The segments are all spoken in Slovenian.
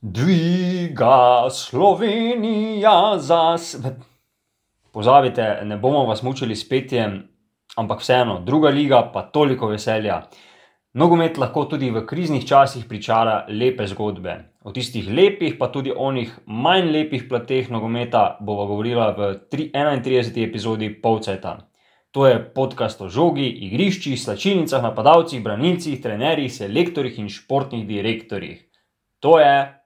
Dviga Slovenija za svet. Pozabite, ne bomo vas mučili s petjem, ampak vseeno, druga liga, pa toliko veselja. Nogomet lahko tudi v kriznih časih pričara lepe zgodbe. O tistih lepih, pa tudi onih manj lepih plateh nogometa bova govorila v 31. epizodi Polceta. To je podcast o žogi, igriščih, slačilnicah, napadalcih, branilcih, trenerjih, selektorjih in športnih direktorjih. To je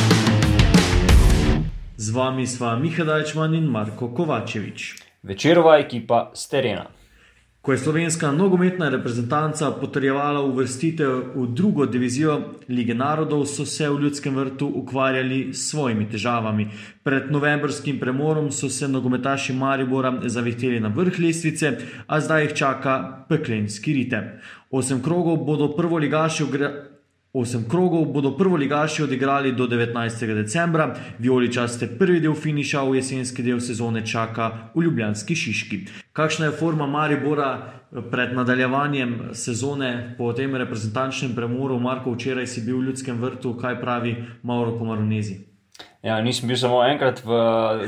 Z vami sva Miha Dajčman in Marko Kovačevič. Večerova ekipa s terena. Ko je slovenska nogometna reprezentanca potrjevala uvrstitev v drugo divizijo Lige narodov, so se v ljudskem vrtu ukvarjali s svojimi težavami. Pred novembrskim premorom so se nogometaši Maribora zavihteli na vrh lestvice, a zdaj jih čaka peklenski ritem. Osem krogov bodo prvoligaši ugre- Osem krogov bodo prvoligaši odigrali do 19. decembra, vijoličaste prvi del finiša v jesenski del sezone čaka v Ljubljanski Šiški. Kakšna je forma Maribora pred nadaljevanjem sezone po tem reprezentančnem premoru? Marko, včeraj si bil v Ljudskem vrtu, kaj pravi Mauro Komaronezi? Ja, nisem bil samo enkrat v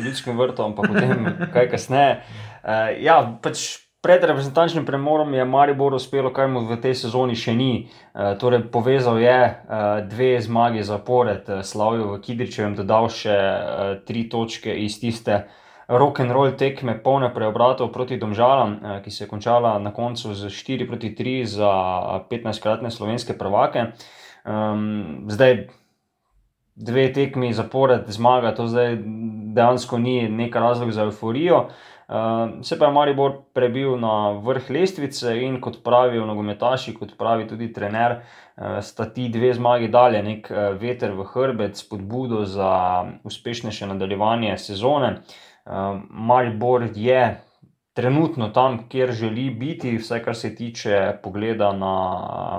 ljudskem vrtu, ampak potem kaj kasneje. Uh, ja, pač pred reprezentančnim premorom je Maribor uspelo, kar mu v tej sezoni še ni. Uh, torej, povezal je uh, dve zmagi zapored, uh, Slavijo v Kidričevem, dodal še uh, tri točke iz tiste rock and roll tekme, polne preobratov proti Domžalam, uh, ki se je končala na koncu z 4 proti 3 za 15-kratne slovenske prvake. Um, zdaj, dve tekmi zapored zmaga, to zdaj dejansko ni neka razlog za euforijo. Uh, se pa je Maribor prebil na vrh lestvice in kot pravijo nogometaši, kot pravi tudi trener, uh, sta ti dve zmagi dalje, nek uh, veter v hrbet, spodbudo za uspešnejše nadaljevanje sezone. Uh, Maribor je trenutno tam, kjer želi biti, vsaj kar se tiče pogleda na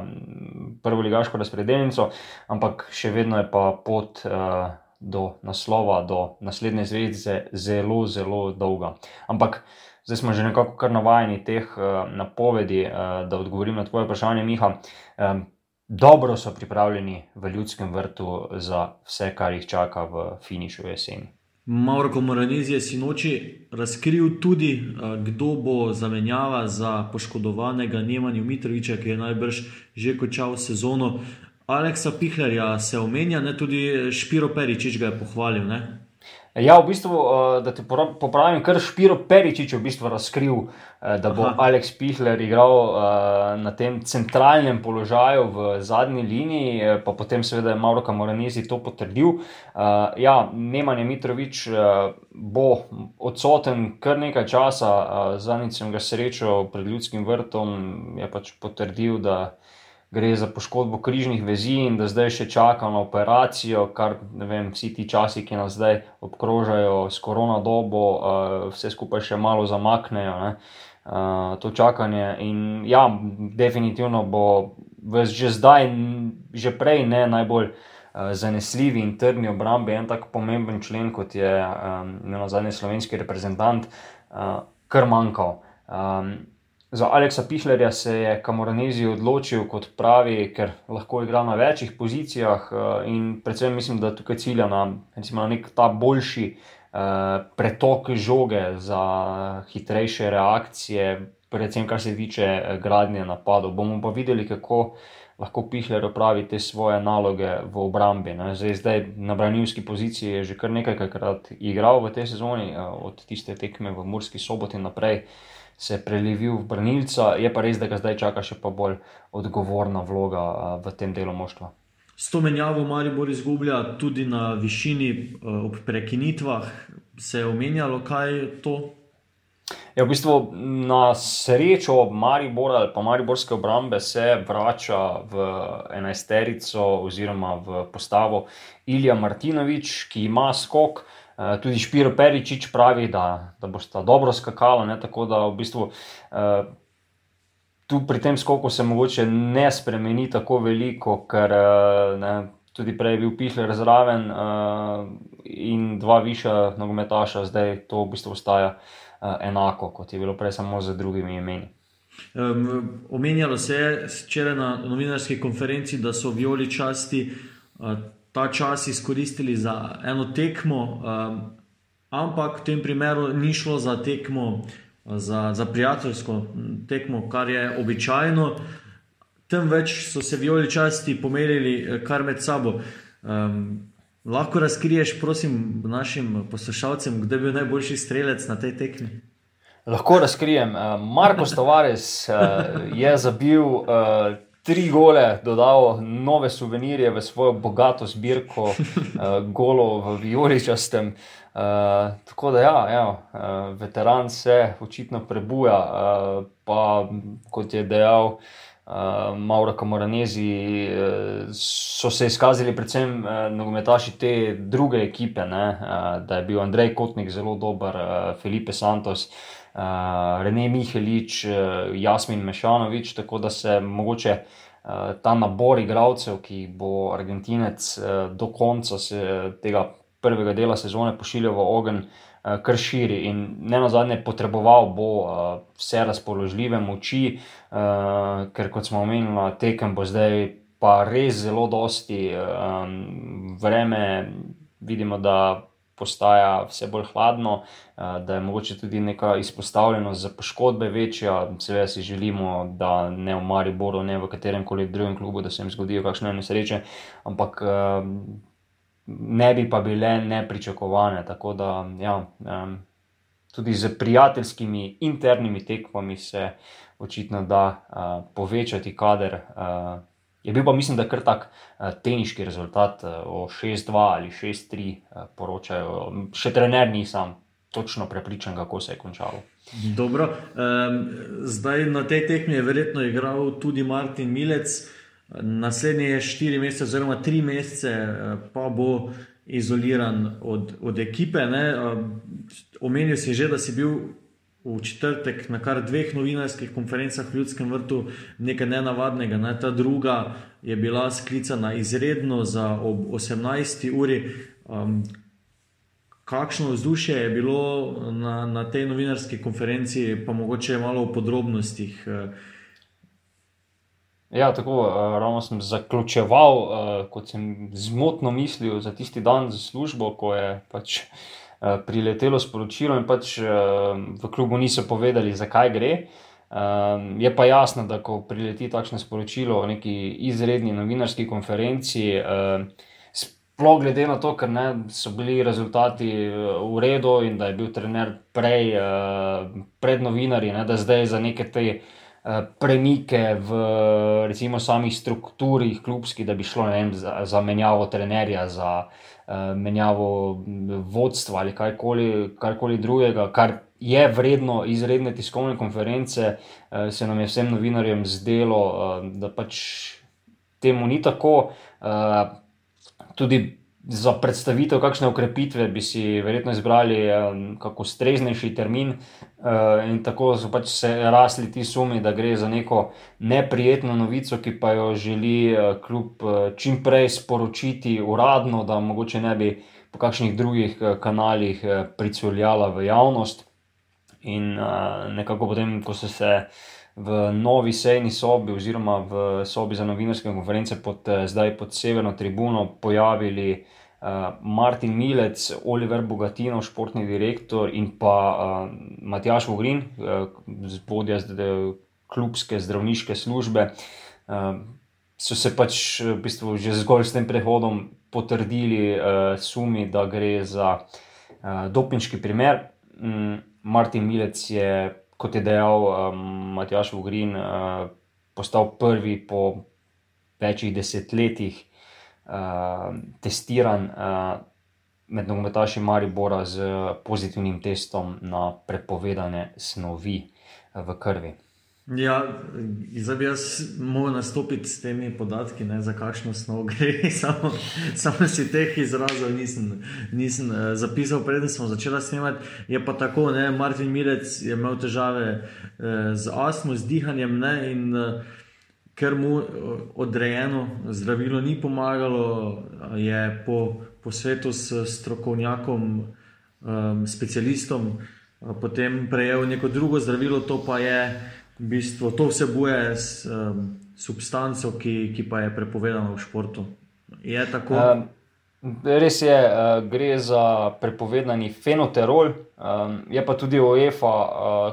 um, prvoligaško razpredelnico, ampak še vedno je pa pot uh, do naslova, do naslednje zvezde zelo, zelo dolga. Ampak zdaj smo že nekako kar navajeni teh uh, napovedi, uh, da odgovorim na tvoje vprašanje, Miha. Um, dobro so pripravljeni v ljudskem vrtu za vse, kar jih čaka v finišu jeseni. Mauro Komaronezi je sinoči razkril tudi, kdo bo zamenjava za poškodovanega Nemanja Mitroviča, ki je najbrž že končal sezono. Aleksa Pihlerja se omenja, ne tudi Špiro Peričič ga je pohvalil. Ne? Ja, v bistvu, uh, da te popravim, kar Špiro Peričič je v bistvu razkril, uh, da bo Aha. Aleks Pihler igral uh, na tem centralnem položaju v zadnji liniji, eh, pa potem seveda je Mauro Kamoranezi to potrdil. Ja, Nemanja Mitrovič bo odsoten kar nekaj časa, zadnjič sem ga srečal pred ljudskim vrtom, je pač potrdil, da gre za poškodbo križnih vezi in da zdaj še čaka na operacijo, kar ne vem, vsi ti časi, ki nas zdaj obkrožajo s korona dobo, uh, vse skupaj še malo zamaknejo. Ne? Uh, to čakanje. In ja, definitivno bo že zdaj, že prej ne najbolj uh, zanesljivi in trdni obrambi en tak pomemben člen, kot je um, na zadnji slovenski reprezentant, uh, kar manjkal. Um, Za Aleksa Pihlerja se je Kamoranezi odločil, kot pravi, ker lahko igra na večjih pozicijah eh, in predvsem mislim, da tukaj cilja na, recimo, na nek ta boljši uh, pretok žoge za hitrejše reakcije, predvsem kar se tiče eh, gradnje napadov. Bomo pa videli, kako lahko Pihler opravi te svoje naloge v obrambi. Zdaj, zdaj na branilski poziciji je že kar nekajkrat igral v tej sezoni, eh, od tiste tekme v Murski soboti naprej se prelevil v branilca, je pa res, da ga zdaj čaka še pa bolj odgovorna vloga v tem delu moštva. S to menjavo Maribor izgublja tudi na višini ob prekinitvah. Se je omenjalo, kaj je to? Ja, v bistvu na srečo Maribora ali pa Mariborske obrambe se vrača v enajsterico oziroma v postavo Ilija Martinovič, ki ima skok. Uh, tudi Špiro Peričič pravi, da, da bosta dobro skakala, ne, tako da v bistvu uh, tu pri tem skoku se mogoče ne spremeni tako veliko, ker uh, ne, tudi prej je bil Pihler zraven in dva višja nogometaša, zdaj to v bistvu ostaja enako, kot je bilo prej samo z drugimi imeni. Um, omenjalo se je včeraj na novinarski konferenci, da so violi časti uh, ta čas izkoristili za eno tekmo, um, ampak v tem primeru ni šlo za tekmo, za, za prijateljsko tekmo, kar je običajno. Temveč so se violi časti pomerili kar med sabo. Um, lahko razkriješ, prosim, našim poslušalcem, kdo je bil najboljši strelec na tej tekmi? Lahko razkrijem. Marko Stavares je zabil tri gole, dodal nove suvenirje v svojo bogato zbirko golov v Vijoličastem. Tako da, ja, ja, veteran se očitno prebuja, pa kot je dejal. Uh, Mauro Kamoranezi uh, so se izkazali, predvsem uh, nogometaši te druge ekipe, ne, uh, da je bil Andrej Kotnik zelo dober, uh, Felipe Santos, uh, uh, Rene Mihelič, uh, Jasmin Mešanovič, tako da se mogoče uh, ta nabor igralcev, ki bo Argentinec uh, do konca se, tega prvega dela sezone pošiljal v ogen. Kar širi, in ne na zadnje, potreboval bo uh, vse razpoložljive moči, uh, ker kot smo omenili, tekem bo zdaj pa res zelo dosti. Um, vreme vidimo, da postaja vse bolj hladno, eh, da je mogoče tudi neka izpostavljenost za poškodbe večja. Seveda si želimo, da ne v Mariboru, ne v katerem koli drugem klubu, da se jim zgodijo kakšne nesreče, ampak eh, ne bi pa bile nepričakovane. Tako da, ja, tudi z prijateljskimi internimi tekmami se očitno da eh, povečati kader. Je bil pa, mislim, da kar tak uh, teniški rezultat, uh, o 6-2 ali 6-3 uh, poročajo. Še trener nisem točno prepričan, kako se je končalo. Dobro, um, zdaj na tej tekmi je verjetno igral tudi Martin Milec. Naslednje je 4 mesece, oziroma 3 mesece, pa bo izoliran od, od ekipe. Omenil si že, da si bil v četrtek na kar dveh novinarskih konferencah v Ljudskem vrtu nekaj nenavadnega. Ne? Ta druga je bila sklicana izredno za ob 18. uri. Um, kakšno vzdušje je bilo na, na tej novinarski konferenci, pa mogoče malo v podrobnostih. Ja, tako ravno sem zaključeval, kot sem zmotno mislil za tisti dan za službo, ko je pač. Eh, priletelo sporočilo in pač eh, v klubu niso povedali, zakaj gre. Um, je pa jasno, da ko prileti takšno sporočilo o neki izredni novinarski konferenci, um, sploh glede na to, ker ne, so bili rezultati v redu in da je bil trener prej uh, pred novinarji, ne, da zdaj za neke te uh, premike v recimo samih strukturih klubskih, da bi šlo vem, za, za menjavo trenerja. Za, Eh, menjavo vodstva ali karkoli, karkoli drugega, kar je vredno izredne tiskovne konference, eh, se nam je vsem novinarjem zdelo, eh, da pač temu ni tako. Tudi za predstavitev kakšne ukrepitve bi si verjetno izbrali kako streznejši termin, in tako so pač se rasli ti sumi, da gre za neko neprijetno novico, ki pa jo želi kljub čim prej sporočiti uradno, da mogoče ne bi po kakšnih drugih kanalih pricveljala v javnost. In nekako potem, ko so se. V novi sejni sobi, oziroma v sobi za novinarske konference, pod, zdaj pod Severno tribuno, pojavili uh, Martin Milec, Oliver Bogatino, športni direktor in pa uh, Matjaš Vogrin, uh, vodja klubske zdravniške službe, uh, so se pač v bistvu že zgolj s tem prehodom potrdili uh, sumi, da gre za uh, dopinški primer. Um, Martin Milec je, kot je dejal um, Matjaš Vogrin, uh, postal prvi po večjih desetletjih uh, testiran uh, med nogometaši Maribora z pozitivnim testom na prepovedane snovi v krvi. Ja, zdaj bi jaz mogel nastopiti s temi podatki, ne, za kakšno snov gre. Samo, samo si teh izrazov nisem, nisem uh, zapisal, preden smo začeli snemati. Je pa tako, da Martin Mirec je imel težave uh, z astmo, z dihanjem. Ne, in, uh, ker mu odrejeno zdravilo ni pomagalo, je po, po svetu s strokovnjakom, um, specialistom, uh, potem prejel neko drugo zdravilo, to pa je v bistvu, to vsebuje s, um, substanco, ki, ki pa je prepovedana v športu. Je tako? Um. Res je, gre za prepovedani fenoterol, je pa tudi UEFA,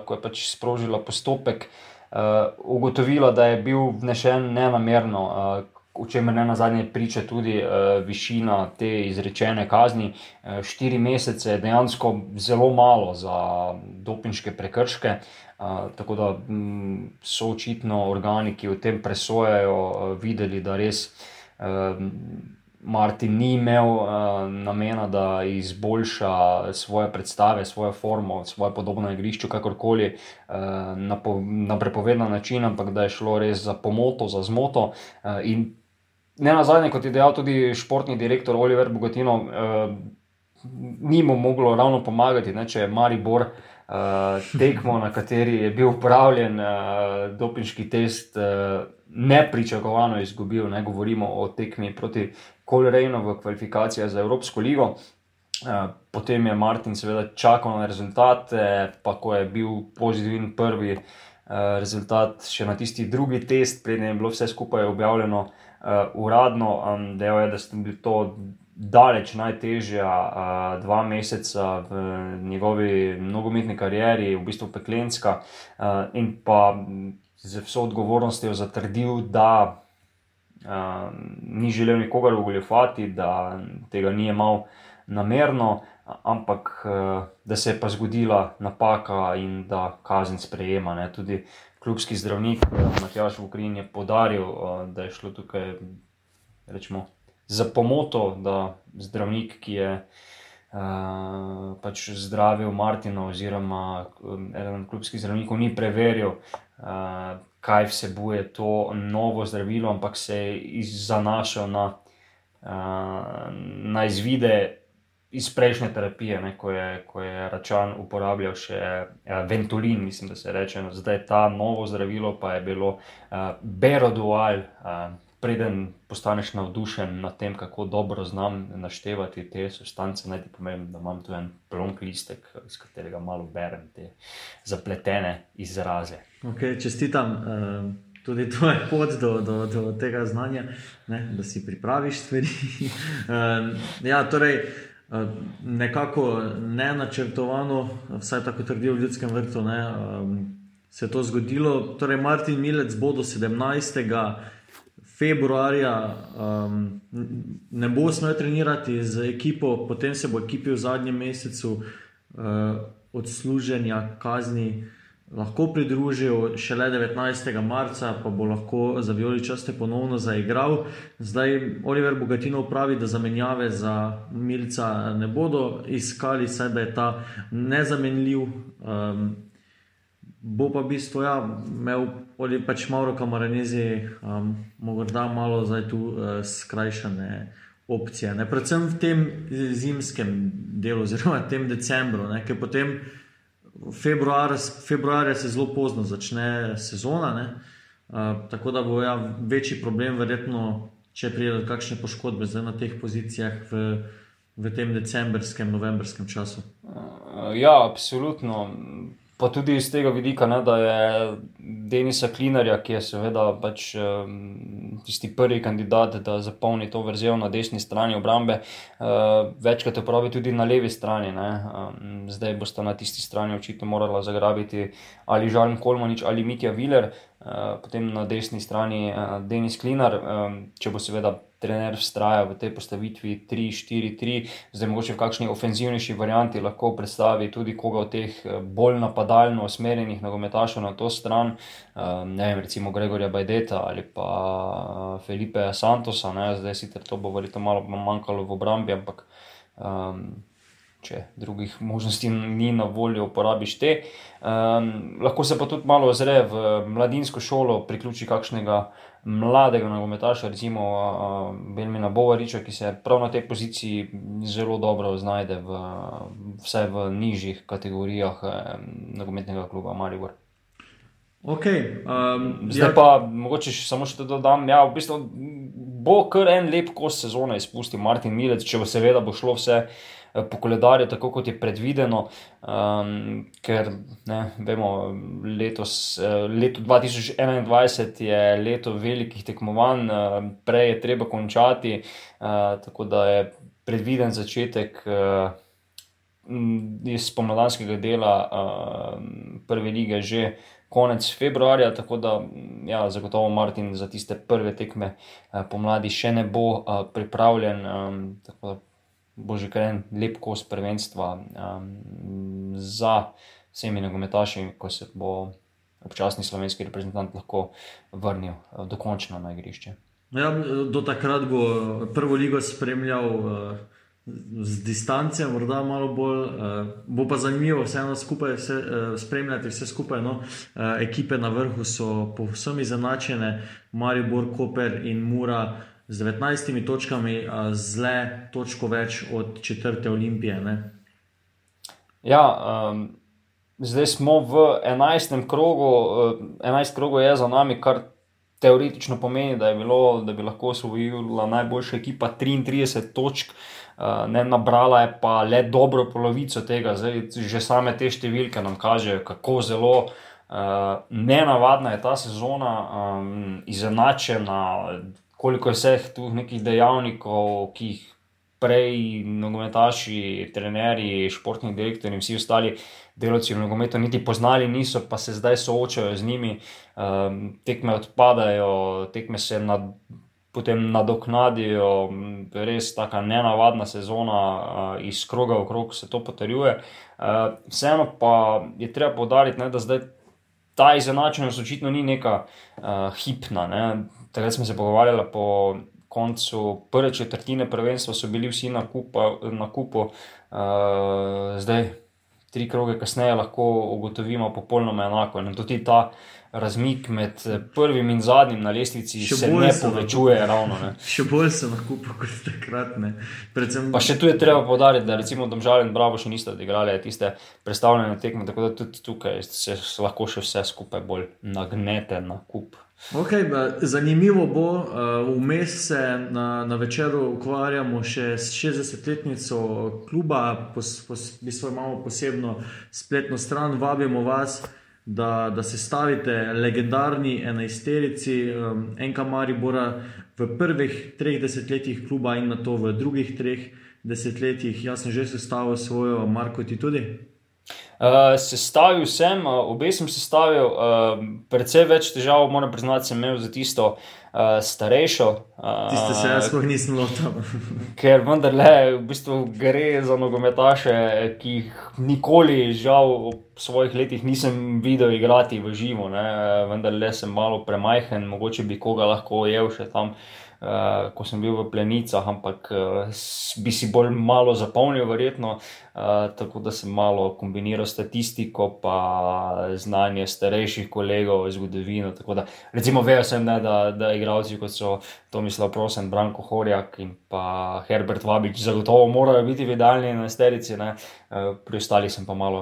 ko je pač sprožila postopek, uh, ugotovila, da je bil vnešen nenamerno, uh, o čemer ne na zadnje priča tudi uh, višina te izrečene kazni. Uh, štiri mesece je dejansko zelo malo za dopinške prekrške. Uh, tako da m, mm, so očitno organi, ki o tem presojajo, uh, videli, da res. Uh, Martin ni imel uh, namena, da izboljša svoje predstave, svojo formo, svoje podobo na igrišču, kakorkoli uh, na, po, na prepovedan način, ampak da je šlo res za pomoto, za zmoto. Uh, in ne na zadnje, kot je dejal tudi športni direktor Oliver Bogatino, uh, ni mu moglo ravno pomagati, ne, če je Maribor. Uh, tekmo, na kateri je bil upravljen uh, dopinški test, uh, nepričakovano izgubil. Ne govorimo o tekmi proti Kolorejno v kvalifikacijah za Evropsko ligo. Eh, potem je Martin seveda čakal na rezultate, pa ko je bil pozitiven prvi eh, rezultat, še na tisti drugi test, preden je bilo vse skupaj objavljeno eh, uradno, dejal je, da ste bili to daleč najtežja dva meseca v njegovi nogometni karieri, v bistvu peklenska, in pa z vso odgovornostjo zatrdil, da ni želel nikogar ugoljufati, da tega ni imel namerno, ampak da se je pa zgodila napaka in da kazen sprejema. Ne. Tudi klubski zdravnik Matjaš Vukrin je podaril, da je šlo tukaj rečemo, za pomoto, da zdravnik, ki je. Uh, pač zdravil Martina, oziroma eden od klubskih zdravnikov, ni preveril, uh, kaj vsebuje to novo zdravilo, ampak se je zanašal na, uh, na izvide iz prejšnje terapije, ne, ko, je, ko je Račan uporabljal še uh, Ventolin, mislim, da se reče. No, zdaj ta novo zdravilo pa je bilo uh, Berodual. Uh, Preden postaneš navdušen nad tem, kako dobro znam naštevati te substance, naj ti povem, da imam tu en plonk listek, iz katerega malo berem te zapletene izraze. Okay, čestitam uh, tudi tvoje pot do, do, do tega znanja, ne, da si pripraviš stvari. uh, ja, torej, nekako ne načrtovano, vsaj tako trdijo v ljudskem vrtu, ne, se je to zgodilo. Torej, Martin Milec bo do 17. Februarja um, ne bo smel trenirati z ekipo, potem se bo ekipi v zadnjem mesecu uh, odsluženja kazni lahko pridružil šele 19. marca, pa bo lahko za Violi časte ponovno zaigral. Zdaj Oliver Bogatino pravi, da zamenjave za Milca ne bodo iskali, saj da je ta nezamenljiv. Um, bo pa v bistvu ja, imel ali pač malo kamaranezi, um, morda malo zdaj tu uh, skrajšane. Opcije, Predvsem v tem zimskem delu, oziroma v tem decembru, ki potem uh, februar, februarja se zelo pozno začne sezona, uh, tako da bo ja, večji problem, verjetno, če pride do kakšne poškodbe zdaj na teh pozicijah v, v tem decembrskem, novembrskem času. Ja, absolutno. Pa tudi iz tega vidika, ne, da je Denisa Klinarja, ki je seveda pač, um, tisti prvi kandidat, da zapolni to verzijo na desni strani obrambe, uh, večkrat uporabi tudi na levi strani. Um, zdaj boste na tisti strani očitno morali zagrabiti ali Žalm Kolmanič ali Mitja Viler, uh, potem na desni strani uh, Denis Klinar, um, če bo seveda trener vztraja v tej postavitvi 3-4-3, zdaj mogoče v kakšni ofenzivnejši varianti lahko predstavi tudi koga od teh eh, bolj napadalno usmerjenih nogometašov na to stran, eh, ne vem, recimo Gregorja Bajdeta ali pa eh, Felipe Santosa, ne? zdaj sicer to bo verjetno malo manjkalo v obrambi, ampak um, če drugih možnosti ni na voljo, uporabiš te. Um, lahko se pa tudi malo ozre v mladinsko šolo, priključi kakšnega mladega nogometaša, recimo uh, Belmina Bovariča, ki se prav na tej poziciji zelo dobro znajde, v, vsaj v nižjih kategorijah um, nogometnega kluba Maribor. Okay, um, Zdaj ja. pa mogoče še samo še dodam. Ja, v bistvu bo kar en lep kos sezone izpustil Martin Milec, če bo seveda bo šlo vse. Eh, po koledarju, tako kot je predvideno, um, ker ne, vemo, letos, eh, leto 2021 je leto velikih tekmovanj, uh, prej je treba končati, uh, tako da je predviden začetek uh, iz pomladanskega dela uh, prve lige že konec februarja, tako da ja, zagotovo Martin za tiste prve tekme uh, pomladi še ne bo uh, pripravljen. Um, bo že kar en lep kos prvenstva um, za vsemi nogometaši, ko se bo občasni slovenski reprezentant lahko vrnil uh, dokončno na igrišče. Ja, do takrat bo prvo ligo spremljal uh, z distance, morda malo bolj, uh, bo pa zanimivo vseeno skupaj vse, uh, spremljati vse skupaj. No? Uh, ekipe na vrhu so povsem izenačene, Maribor, Koper in Mura z 19 točkami, zle točko več od četrte olimpije. Ne? Ja, um, zdaj smo v 11. krogu, 11. krogu je za nami, kar teoretično pomeni, da, bilo, da bi lahko osvojila najboljša ekipa 33 točk. Ne, nabrala je pa le dobro polovico tega, zdaj, že same te številke nam kažejo, kako zelo uh, nenavadna je ta sezona, um, izenačena, koliko je vseh tu nekih dejavnikov, ki jih prej nogometaši, trenerji, športni direktori in vsi ostali delavci v nogometu niti poznali niso, pa se zdaj soočajo z njimi, um, tekme odpadajo, tekme se nad. Potem nadoknadijo, res tako nenavadna sezona, uh, iz kroga v krog se to potrjuje. Uh, vseeno pa je treba povdariti, da zdaj ta izenačenost očitno ni neka uh, hipna. Ne takrat smo se pogovarjali po koncu prve četrtine prvenstva, so bili vsi na, kupa, na kupu, uh, zdaj tri kroge kasneje lahko ugotovimo popolnoma enako. In tudi ta razmik med prvim in zadnjim na lestvici še se ne povečuje. Ravno, ne. Še bolj se lahko kot takrat. Predvsem... Pa še tu je treba podariti, da recimo Domžal in Bravo še niste odigrali tiste predstavljene tekme, tako da tudi tukaj se lahko še vse skupaj bolj nagnete na kup. Okay, zanimivo bo, uh, vmes se na, na večeru ukvarjamo še s 60-letnico kluba, pos, pos, imamo posebno spletno stran, vabimo vas, da, da se stavite legendarni enajsterici um, Enka Maribora v prvih treh desetletjih kluba in na to v drugih treh desetletjih. Jaz sem že sestavil svojo, Marko, ti tudi. Uh, sestavil sem, uh, obe sem sestavil, uh, predvsej več težav, moram priznati, sem imel za tisto uh, starejšo. Uh, Tiste se jaz sploh nisem lotil. ker vendarle v bistvu gre za nogometaše, ki jih nikoli, žal, v svojih letih nisem videl igrati v živo. Ne? Vendar le sem malo premajhen, mogoče bi koga lahko ujel še tam. Uh, ko sem bil v plenicah, ampak uh, bi si bolj malo zapolnil, verjetno, uh, tako da sem malo kombiniral statistiko, pa znanje starejših kolegov iz zgodovine. Da, recimo, vejo sem, ne, da, da igravci kot so Tomislav Prosen, Branko Horjak in pa Herbert Vabič zagotovo morajo biti v idealni enesterici, uh, pri ostalih sem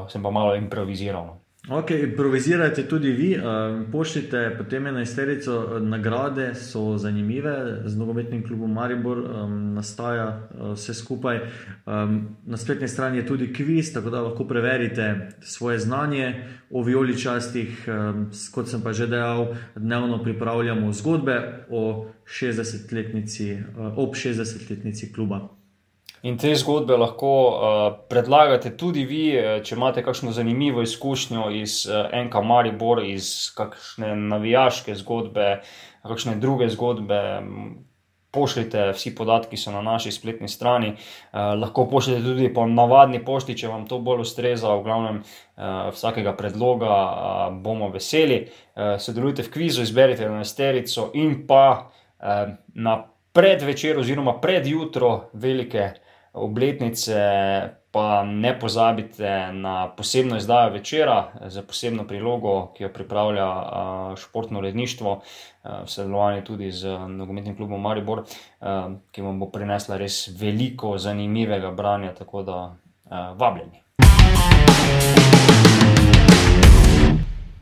sem pa malo improviziral. Ok, improvizirajte tudi vi, um, pošljite potem ena isterico nagrade, so zanimive, z nogometnim klubom Maribor um, nastaja uh, vse skupaj. Um, na spletni strani je tudi kviz, tako da lahko preverite svoje znanje o vijoličastih. Um, kot sem pa že dejal, dnevno pripravljamo zgodbe o 60-letnici, uh, ob 60-letnici kluba. In te zgodbe lahko uh, predlagate tudi vi, eh, če imate kakšno zanimivo izkušnjo iz uh, eh, NK Maribor, iz kakšne navijaške zgodbe, kakšne druge zgodbe. Pošljite vsi podatki, ki so na naši spletni strani. Uh, lahko pošljete tudi po navadni pošti, če vam to bolj ustreza. V glavnem, uh, vsakega predloga uh, bomo veseli. Uh, sodelujte v kvizu, izberite eno esterico in pa uh, na predvečer oziroma predjutro velike obletnice pa ne pozabite na posebno izdajo večera za posebno prilogo, ki jo pripravlja športno uredništvo, v sodelovanju tudi z nogometnim klubom Maribor, ki vam bo prinesla res veliko zanimivega branja, tako da vabljeni.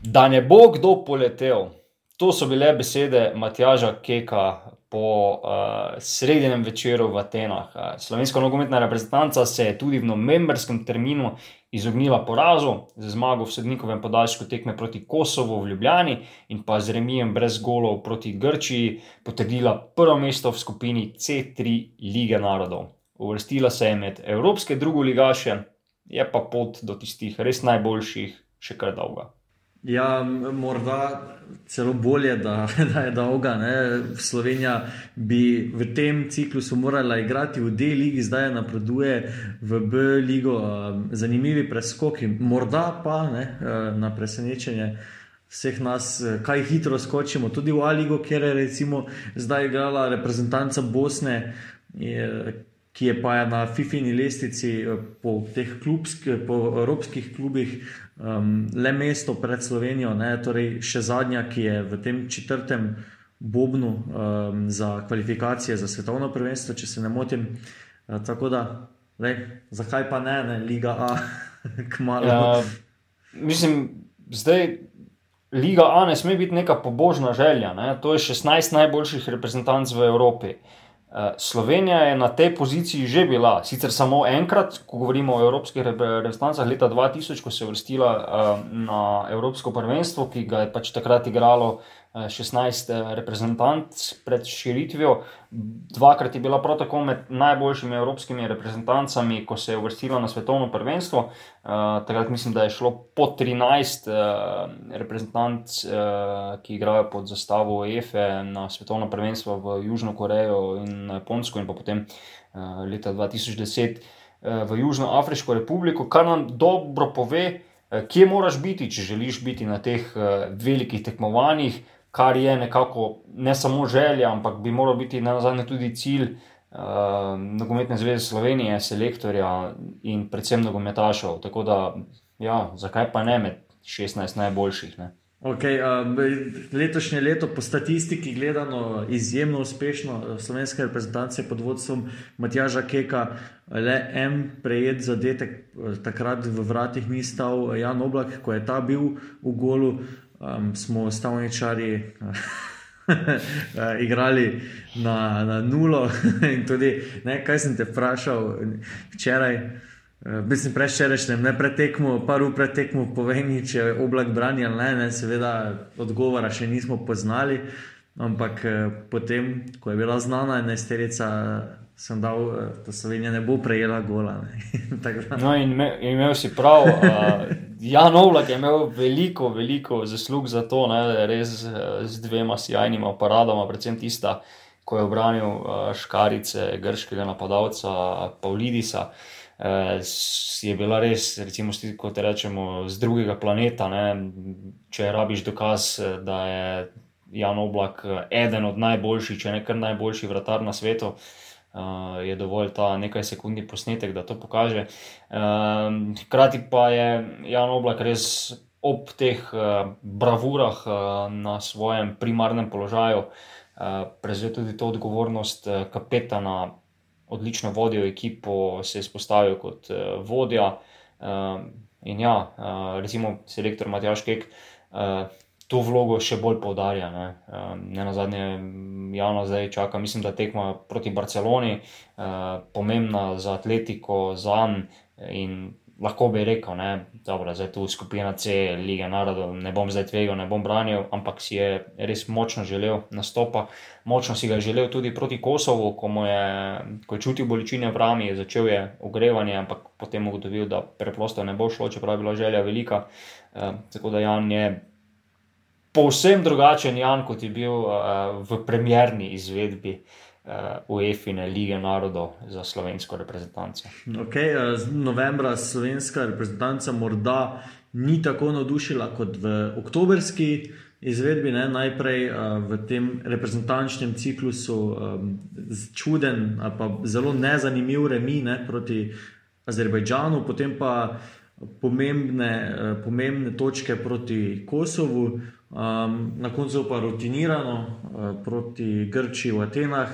Da ne bo kdo poletel, to so bile besede Matjaža Keka po uh, sredinem večeru v Atenah. Uh, slovenska nogometna reprezentanca se je tudi v novembrskem terminu izognila porazu z zmago v sodnikovem podaljšku tekme proti Kosovu v Ljubljani in pa z remijem brez golov proti Grčiji potrdila prvo mesto v skupini C3 Lige narodov. Uvrstila se je med evropske drugoligaše, je pa pot do tistih res najboljših še kar dolga. Ja, morda celo bolje, da, da je dolga. Ne. Slovenija bi v tem ciklusu morala igrati v D-ligi, zdaj napreduje v B-ligo. Zanimivi preskoki, morda pa ne, na presenečenje vseh nas, kaj hitro skočimo tudi v A-ligo, kjer je recimo zdaj igrala reprezentanca Bosne. Je, ki je pa na FIFINI lestvici po teh klubskih, po evropskih klubih um, le mesto pred Slovenijo, ne, torej še zadnja, ki je v tem četrtem bobnu um, za kvalifikacije za svetovno prvenstvo, če se ne motim. Uh, tako da, le, zakaj pa ne, ne Liga A, kmalo. Ja, mislim, zdaj. Liga A ne sme biti neka pobožna želja. Ne? To je 16 najboljših reprezentanc v Evropi. Uh, Eh, Slovenija je na tej poziciji že bila, sicer samo enkrat, ko govorimo o evropskih reprezentancah, leta 2000, ko se je vrstila eh, na Evropsko prvenstvo, ki ga je pač takrat igralo 16 eh, reprezentant pred širitvijo. Dvakrat je bila prav tako med najboljšimi evropskimi reprezentancami, ko se je uvrstila na svetovno prvenstvo. Uh, takrat mislim, da je šlo po 13 uh, reprezentantov, uh, ki igrajo pod zastavo EFE na svetovno prvenstvo v Južno Korejo in Japonsko, in pa potem uh, leta 2010 uh, v Južnoafriško republiko, kar nam dobro pove, kje moraš biti, če želiš biti na teh velikih tekmovanjih kar je nekako ne samo želja, ampak bi moral biti na zadnje tudi cilj uh, nogometne zveze Slovenije, selektorja in predvsem nogometašov. Tako da, ja, zakaj pa ne med 16 najboljših? Ne? Okay, um, letošnje leto, po statistiki gledano, izjemno uspešno. Slovenska reprezentacija pod vodstvom Matjaža Keka, le en prejet zadetek, takrat v vratih ni stal Jan Oblak, ko je ta bil v golu um, smo stavničari igrali na, na nulo. tudi, ne, kaj sem te vprašal včeraj, mislim, prejšnjim, ne pretekmo, par ur pretekmo, povej mi, če je oblak brani ali ne, ne, seveda odgovora še nismo poznali. Ampak potem, ko je bila znana enesterica sem dal, eh, da Slovenija ne bo prejela gola. no, in me, imel si prav. Uh, Jan Ovlak je imel veliko, veliko zaslug za to, je res z dvema sjajnima paradama, predvsem tista, ko je obranil uh, škarice grškega napadalca Pavlidisa. Je bila res, recimo, kot rečemo, z drugega planeta. Ne? Če rabiš dokaz, da je Jan Oblak eden od najboljših, če ne kar najboljši vratar na svetu, uh, uh, je dovolj ta nekaj sekundni posnetek, da to pokaže. Uh, hkrati pa je Jan Oblak res ob teh uh, bravurah uh, na svojem primarnem položaju uh, prevzel tudi to odgovornost uh, kapetana, odlično vodil ekipo, se je izpostavil kot uh, vodja. Uh, in ja, uh, recimo selektor Matjaš Kek. Uh, to vlogo še bolj poudarja. Ne, ne na zadnje, javno zdaj čaka, mislim, da tekma proti Barceloni, uh, pomembna za atletiko, za An. In lahko bi rekel, da je tu skupina C, Liga narodov, ne bom zdaj tvegal, ne bom branil, ampak si je res močno želel nastopa. Močno si ga je želel tudi proti Kosovu, ko, je, ko je čutil bolečine v rami, začel je ogrevanje, ampak potem ugotovil, da preprosto ne bo šlo, čeprav je bila želja velika. Uh, tako da Jan je povsem drugačen Jan, kot je bil uh, v premjerni izvedbi uh, UEFA lige narodov za slovensko reprezentanco. Okay, uh, novembra slovenska reprezentanca morda ni tako navdušila kot v oktobrski. Izvedbi ne, najprej uh, v tem reprezentančnem ciklusu čuden, pa zelo nezanimiv remi ne, proti Azerbajdžanu, potem pa pomembne, uh, pomembne točke proti Kosovu, um, na koncu pa rutinirano uh, proti Grčiji v Atenah.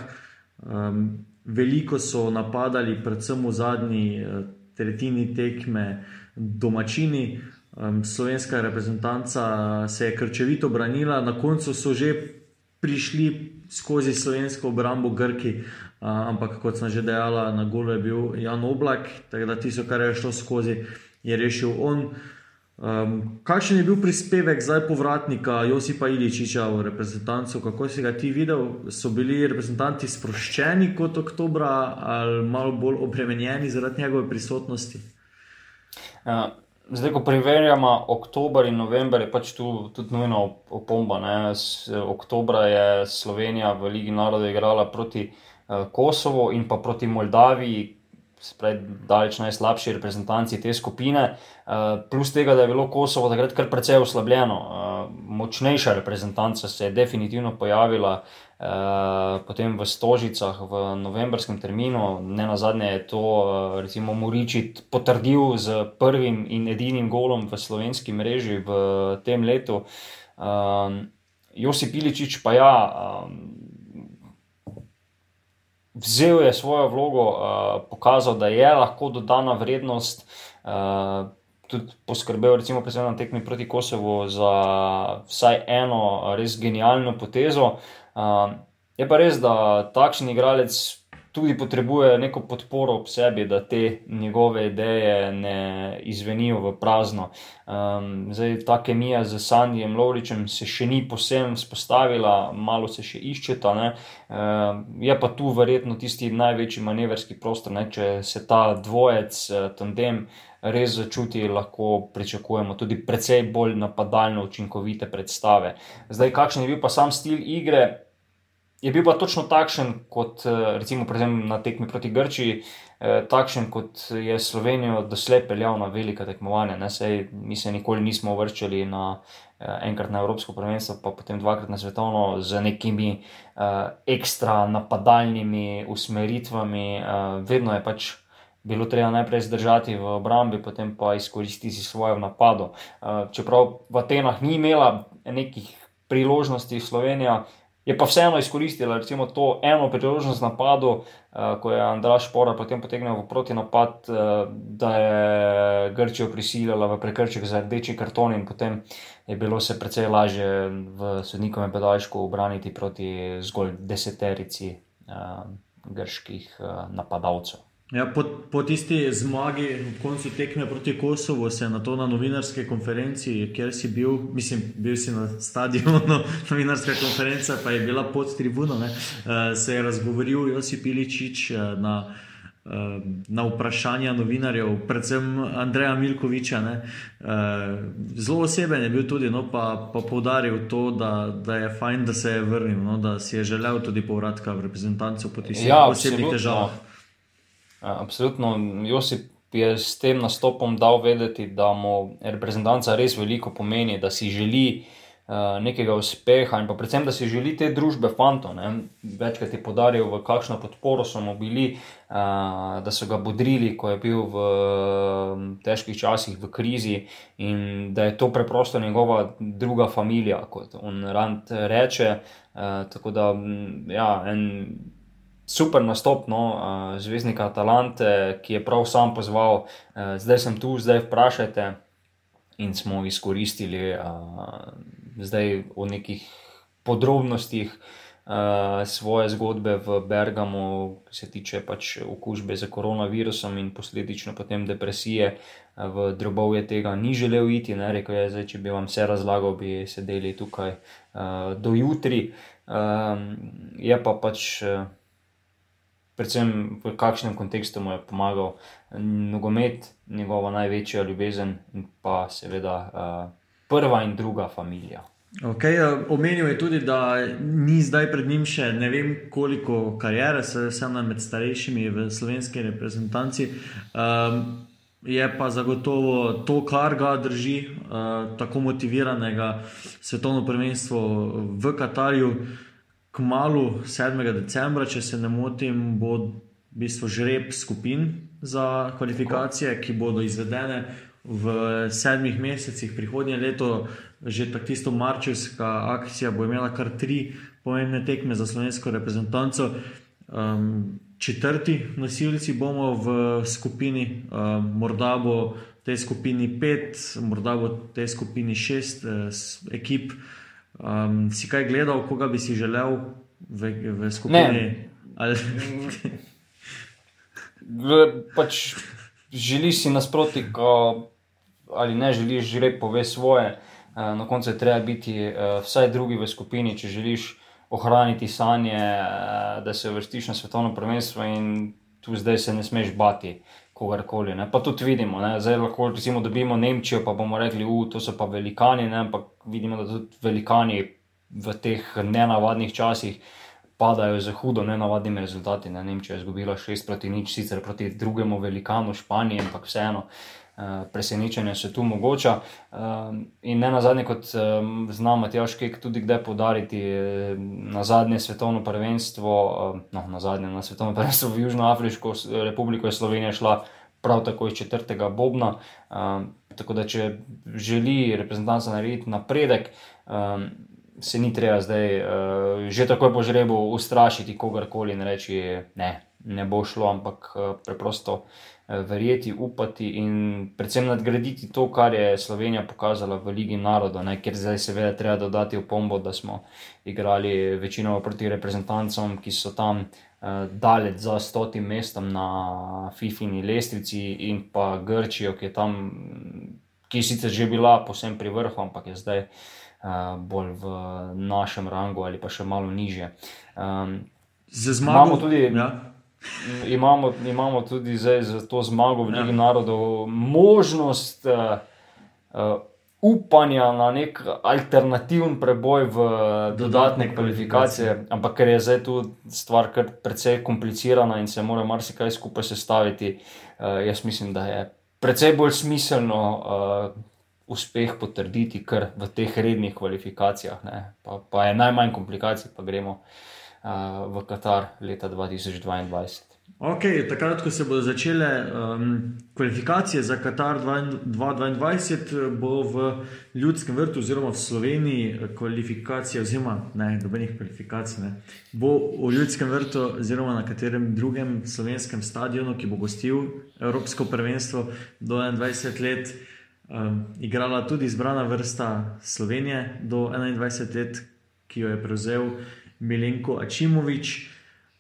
Um, veliko so napadali, predvsem v zadnji uh, tretjini tekme, domačini. Um, slovenska reprezentanca se je krčevito branila, na koncu so že prišli skozi slovensko obrambo Grki, uh, ampak kot sem že dejala, na golu je bil Jan Oblak, tako da tisto, kar je šlo skozi, je rešil on. Um, kakšen je bil prispevek zdaj povratnika Josipa Iličiča v reprezentancu, kako si ga ti videl? So bili reprezentanti sproščeni kot oktobra ali malo bolj obremenjeni zaradi njegove prisotnosti? Uh. Zdaj, ko primerjamo oktober in november, je pač tu tudi nujna opomba. Oktober je Slovenija v Ligi narodov igrala proti uh, Kosovo in pa proti Moldaviji, spravi daleč najslabši reprezentanci te skupine. Uh, plus tega, da je bilo Kosovo takrat kar precej oslabljeno. Uh, močnejša reprezentanca se je definitivno pojavila. Eh, potem v Stožicah v novembrskem terminu, ne na zadnje je to, recimo, Muričit potrdil z prvim in edinim golom v slovenski mreži v tem letu. Josip Piličič pa ja. Vzel je svojo vlogo, uh, pokazal, da je lahko dodana vrednost, uh, tudi poskrbel, recimo, na tekmi proti Kosovu za vsaj eno res genialno potezo. Uh, je pa res, da takšen igralec tudi potrebuje neko podporo ob sebi, da te njegove ideje ne izvenijo v prazno. Um, zdaj, ta kemija z Sandijem Lovričem se še ni posebno spostavila, malo se še iščeta. Um, je pa tu verjetno tisti največji manevrski prostor, ne? če se ta dvojec, eh, tandem. Res začuti, lahko pričakujemo tudi precej bolj napadalno učinkovite predstave. Zdaj, kakšen je bil pa sam stil igre, je bil pa točno takšen, kot eh, recimo na tekmi proti Grčiji, eh, takšen kot je Slovenijo doslej peljal na velika tekmovanja. Ne, sej, mi se nikoli nismo vrčali na eh, enkrat na Evropsko prvenstvo, pa potem dvakrat na svetovno z nekimi ekstra napadalnimi usmeritvami. Vedno je pač. Bilo treba najprej zdržati v obrambi, potem pa izkoristiti svojo napado. Čeprav v Atenah ni imela nekih priložnosti Slovenija, je pa vseeno izkoristila recimo, to eno priložnost napadu, uh, ko je Andraš Pora potem potegnil v proti napad, eh, da je Grčijo prisilila v prekrček za rdeči karton in potem je bilo se precej lažje v sodnikovem pedaljšku obraniti proti zgolj deseterici uh, grških uh, napadalcev. Ja, po, po tisti zmagi, v koncu tekme proti Kosovu, se je na to na novinarske konferenci, kjer si bil, mislim, bil si na stadionu, novinarska konferenca, pa je bila pod tribuno, ne, eh, se je razgovoril Josip Iličič eh, na, eh, na vprašanja novinarjev, predvsem Andreja Milkoviča. Ne. Zelo oseben je bil tudi, no, pa, pa poudaril to, da, da je fajn, da se je vrnil, no, da si je želel tudi povratka v reprezentanco po tistih ja, posebnih težavah. Absolutno, Josip je s tem nastopom dal vedeti, da mu reprezentanca res veliko pomeni, da si želi uh, nekega uspeha in predvsem, da si želi te družbe fantov. Večkrat je podaril, v kakšno podporo so mu bili, uh, da so ga bodrili, ko je bil v uh, težkih časih, v krizi in da je to preprosto njegova druga družina, kot on rad reče. Uh, tako da, ja, en super nastop, no, uh, zvezdnika Atalante, ki je prav sam pozval, uh, zdaj sem tu, zdaj vprašajte. In smo izkoristili uh, zdaj v nekih podrobnostih uh, svoje zgodbe v Bergamu, ki se tiče pač okužbe z koronavirusom in posledično potem depresije. V drobovje tega ni želel iti, ne rekel je, zdaj, če bi vam vse razlagal, bi sedeli tukaj uh, do jutri. Um, je pa pač. Uh, predvsem v kakšnem kontekstu mu je pomagal nogomet, njegova največja ljubezen in pa seveda uh, prva in druga družina. Okay, omenil je tudi, da ni zdaj pred njim še ne vem koliko karijere, sem med starejšimi v slovenski reprezentanci. Um, je pa zagotovo to, kar ga drži, uh, tako motiviranega svetovno prvenstvo v Katarju. Uh, Kmalu 7. decembra, če se ne motim, bo v bistvu žreb skupin za kvalifikacije, ki bodo izvedene v sedmih mesecih prihodnje leto. Že tako tisto marčevska akcija bo imela kar tri pomembne tekme za slovensko reprezentanco. Um, četrti nosilci bomo v skupini, um, morda bo v tej skupini pet, morda bo v tej skupini šest uh, ekip. Um, si kaj gledal, koga bi si želel v, v skupini? Ali... pač želiš si nasproti, ko, ali ne želiš, že reči, pove svoje. Uh, na koncu je treba biti uh, vsaj drugi v skupini, če želiš ohraniti sanje, uh, da se vrstiš na svetovno prvenstvo in tu zdaj se ne smeš bati kogarkoli. Ne? Pa tudi vidimo, ne? zdaj lahko recimo, dobimo Nemčijo, pa bomo rekli, da to so pa velikani, ne? ampak vidimo, da tudi velikani v teh nenavadnih časih padajo z hudo nenavadnimi rezultati. Ne? Nemčija je izgubila 6 proti nič, sicer proti drugemu velikanu Španiji, ampak vseeno. Uh, presenečenje se tu mogoče. Uh, in ne na zadnje, kot um, znam, Matjaš Kek tudi kdaj podariti na zadnje svetovno prvenstvo, no, na zadnje na svetovno prvenstvo v Južnoafriško republiko je Slovenija šla prav tako iz četrtega Bobna. Uh, tako da, če želi reprezentanca narediti napredek, um, se ni treba zdaj uh, že takoj po žrebu ustrašiti kogarkoli in reči, ne, ne bo šlo, ampak uh, preprosto uh, verjeti, upati in predvsem nadgraditi to, kar je Slovenija pokazala v Ligi narodov, ne, ker zdaj seveda treba dodati v pombo, da smo igrali večino proti reprezentancom, ki so tam. Dalec za stotim mestom na FIFINI lestvici, in pa Grčijo, ki je tam, ki je sicer že bila posebej pri vrhu, ampak je zdaj uh, bolj v našem rangu ali pa še malo niže. Um, za zmago tudi. Ja. Imamo, imamo tudi zdaj za to zmago v Ligi ja. narodov možnost uh, uh, upanja na nek alternativen preboj v dodatne kvalifikacije, ampak ker je zdaj tu stvar kar precej komplicirana in se mora marsikaj skupaj sestaviti, uh, jaz mislim, da je precej bolj smiselno. Uh, uspeh potrditi, kar v teh rednih kvalifikacijah, pa, pa je najmanj komplikacij, pa gremo uh, v Katar leta 2022. Okay, takrat, ko se bodo začele um, kvalifikacije za Katar 2022, bo v Ljudskem vrtu, oziroma v Sloveniji, kvalifikacije, oziroma ne, nobenih kvalifikacij, ne, bo v Ljudskem vrtu, oziroma na katerem drugem slovenskem stadionu, ki bo gostil Evropsko prvenstvo do 21 let um, igrala tudi izbrana vrsta Slovenije do 21 let, ki jo je prevzel Milenko Ačimovič.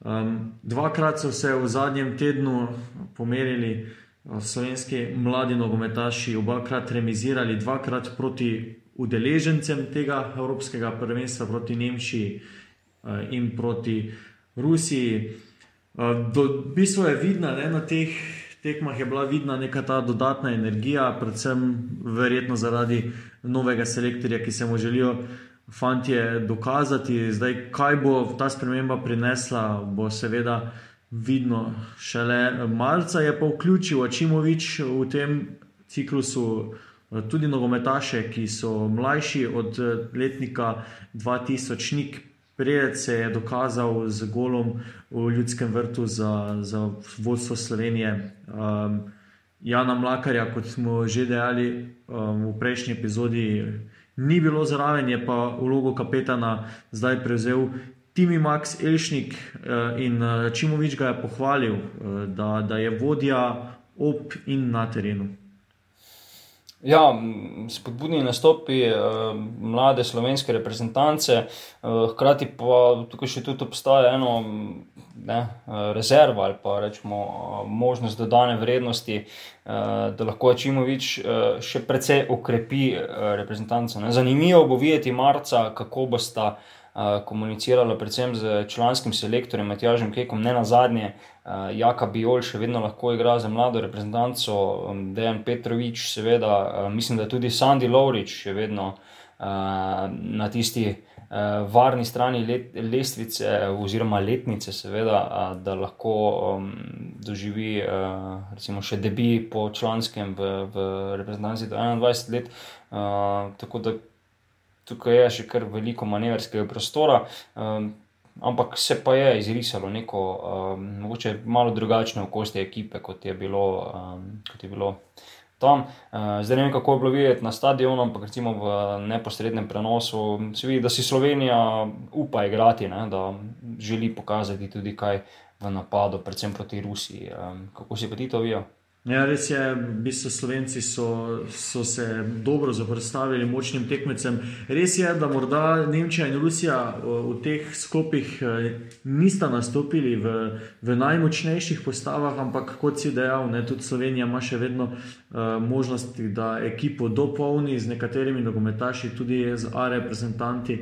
Um, dvakrat so se v zadnjem tednu pomerili uh, slovenski mladi nogometaši, obakrat remizirali, dvakrat proti udeležencem tega Evropskega prvenstva, proti Nemčiji uh, in proti Rusiji. Uh, do, bistvo je vidno ne, na teh tekmah je bila vidna neka ta dodatna energija, predvsem verjetno zaradi novega selektorja, ki se mu želijo fantje dokazati. Zdaj, kaj bo ta sprememba prinesla, bo seveda vidno šele marca. Je pa vključil Ačimovič v tem ciklusu. Tudi nogometaše, ki so mlajši od letnika 2000, nik Prijed se je dokazal z golom v ljudskem vrtu za, za vodstvo Slovenije. Um, Jana Mlakarja, kot smo že dejali um, v prejšnji epizodi, ni bilo zraven, je pa vlogo kapetana zdaj prevzel Timi Max Elšnik uh, in uh, Čimovič ga je pohvalil, uh, da, da je vodja ob in na terenu. Ja, spodbudni nastopi eh, mlade slovenske reprezentance, eh, hkrati pa tukaj še tudi obstaja eno ne, rezervo ali pa rečemo možnost dodane vrednosti, eh, da lahko Čimovič eh, še precej okrepi eh, reprezentanco. Ne. Zanimivo bo videti marca, kako bosta komunicirala predvsem z članskim selektorjem Matjažem Kekom, ne na zadnje, Jaka Biol še vedno lahko igra za mlado reprezentanco, Dejan Petrovič, seveda, mislim, da tudi Sandy Lovrič še vedno na tisti varni strani let, lestvice oziroma letnice, seveda, da lahko doživi recimo še debi po članskem v, v reprezentanci do 21 let. Tako da tukaj je še kar veliko manevrskega prostora. Um, ampak se pa je izrisalo neko, um, mogoče malo drugačno okolje ekipe, kot je bilo. Um, kot je bilo Tam. Zdaj ne vem, kako je bilo videti na stadionu, ampak recimo v neposrednem prenosu se vidi, da si Slovenija upa igrati, ne, da želi pokazati tudi kaj v napadu, predvsem proti Rusiji. Kako si pa ti to videl? Ja, res je, v bistvu Slovenci so, so se dobro zaprstavili močnim tekmecem. Res je, da morda Nemčija in Rusija v teh sklopih nista nastopili v, v najmočnejših postavah, ampak kot si dejal, ne, tudi Slovenija ima še vedno uh, možnosti, da ekipo dopolni z nekaterimi nogometaši, tudi z A reprezentanti.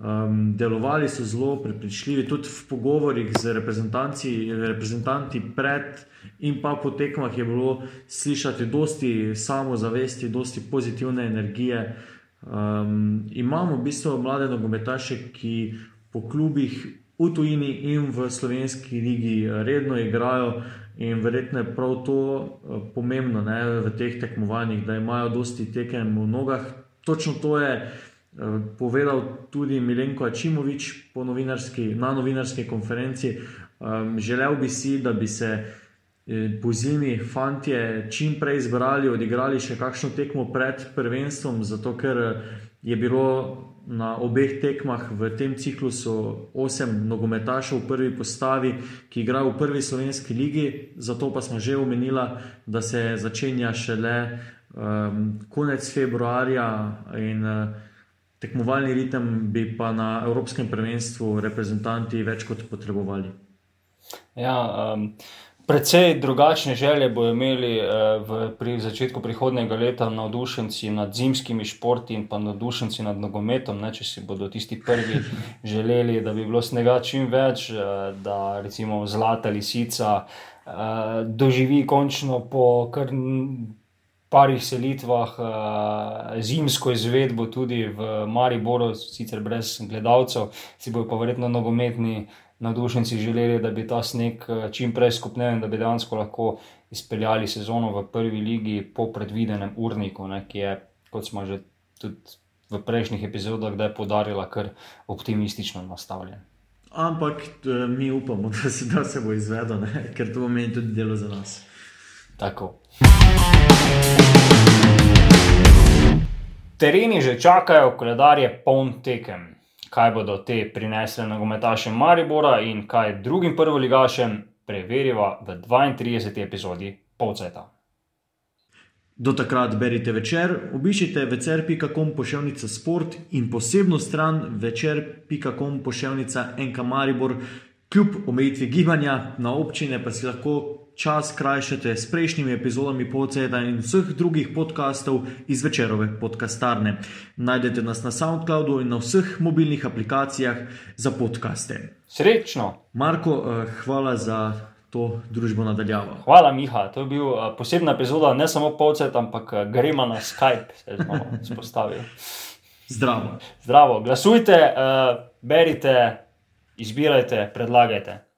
Um, delovali so zelo prepričljivi, tudi v pogovorih z reprezentanti pred in pa po tekmah je bilo slišati dosti samozavesti, dosti pozitivne energije. Um, imamo v bistvu mlade nogometaše, ki po klubih v tujini in v slovenski ligi redno igrajo. In verjetno je prav to uh, pomembno ne, v teh tekmovanjih, da imajo dosti tekem v nogah. Točno to je povedal tudi Milenko Ačimovič novinarski, na novinarski konferenci. Um, želel bi si, da bi se po zimi fanti čim prej zbrali, odigrali še kakšno tekmo pred prvenstvom, zato ker je bilo na obeh tekmah v tem ciklusu osem nogometašov v prvi postavi, ki igrajo v prvi slovenski ligi, zato pa smo že omenili, da se začenja šele um, konec februarja in uh, tekmovalni ritem bi pa na Evropskem prvenstvu reprezentanti več kot potrebovali. Ja, um... Predvsej drugačne želje bodo imeli eh, v, pri začetku prihodnega leta navdušenci nad zimskimi športi in pa navdušenci nad nogometom. Ne, če si bodo tisti prvi želeli, da bi bilo snega čim več, eh, da recimo zlata lisica eh, doživi končno po kar parih selitvah zimsko izvedbo tudi v Mariboru, sicer brez gledalcev, si bojo pa verjetno nogometni navdušenci želeli, da bi ta sneg eh, čim prej skupnil in da bi dejansko lahko izpeljali sezono v prvi ligi po predvidenem urniku, ne, ki je, kot smo že tudi v prejšnjih epizodah, da je podarila kar optimistično nastavljen. Ampak eh, mi upamo, da se, da se bo izvedel, ne, ker to pomeni tudi delo za nas. Tako. Tereni že čakajo, koledar je poln tekem kaj bodo te prinesle nogometašem Maribora in kaj drugim prvoligašem, preveriva v 32. epizodi Polceta. Do takrat berite večer, obiščite večer.com pošiljka sport in posebno stran večer.com pošiljka NK Maribor, kljub omejitvi gibanja na občine, pa si lahko čas krajšate s prejšnjimi epizodami Podceda in vseh drugih podkastov iz večerove podcastarne. Najdete nas na SoundCloudu in na vseh mobilnih aplikacijah za podkaste. Srečno! Marko, eh, hvala za to družbo nadaljavo. Hvala, Miha. To je bil eh, posebna epizoda, ne samo Podced, ampak eh, gremo na Skype, se smo spostavili. Zdravo. Zdravo, glasujte, berite, izbirajte, predlagajte.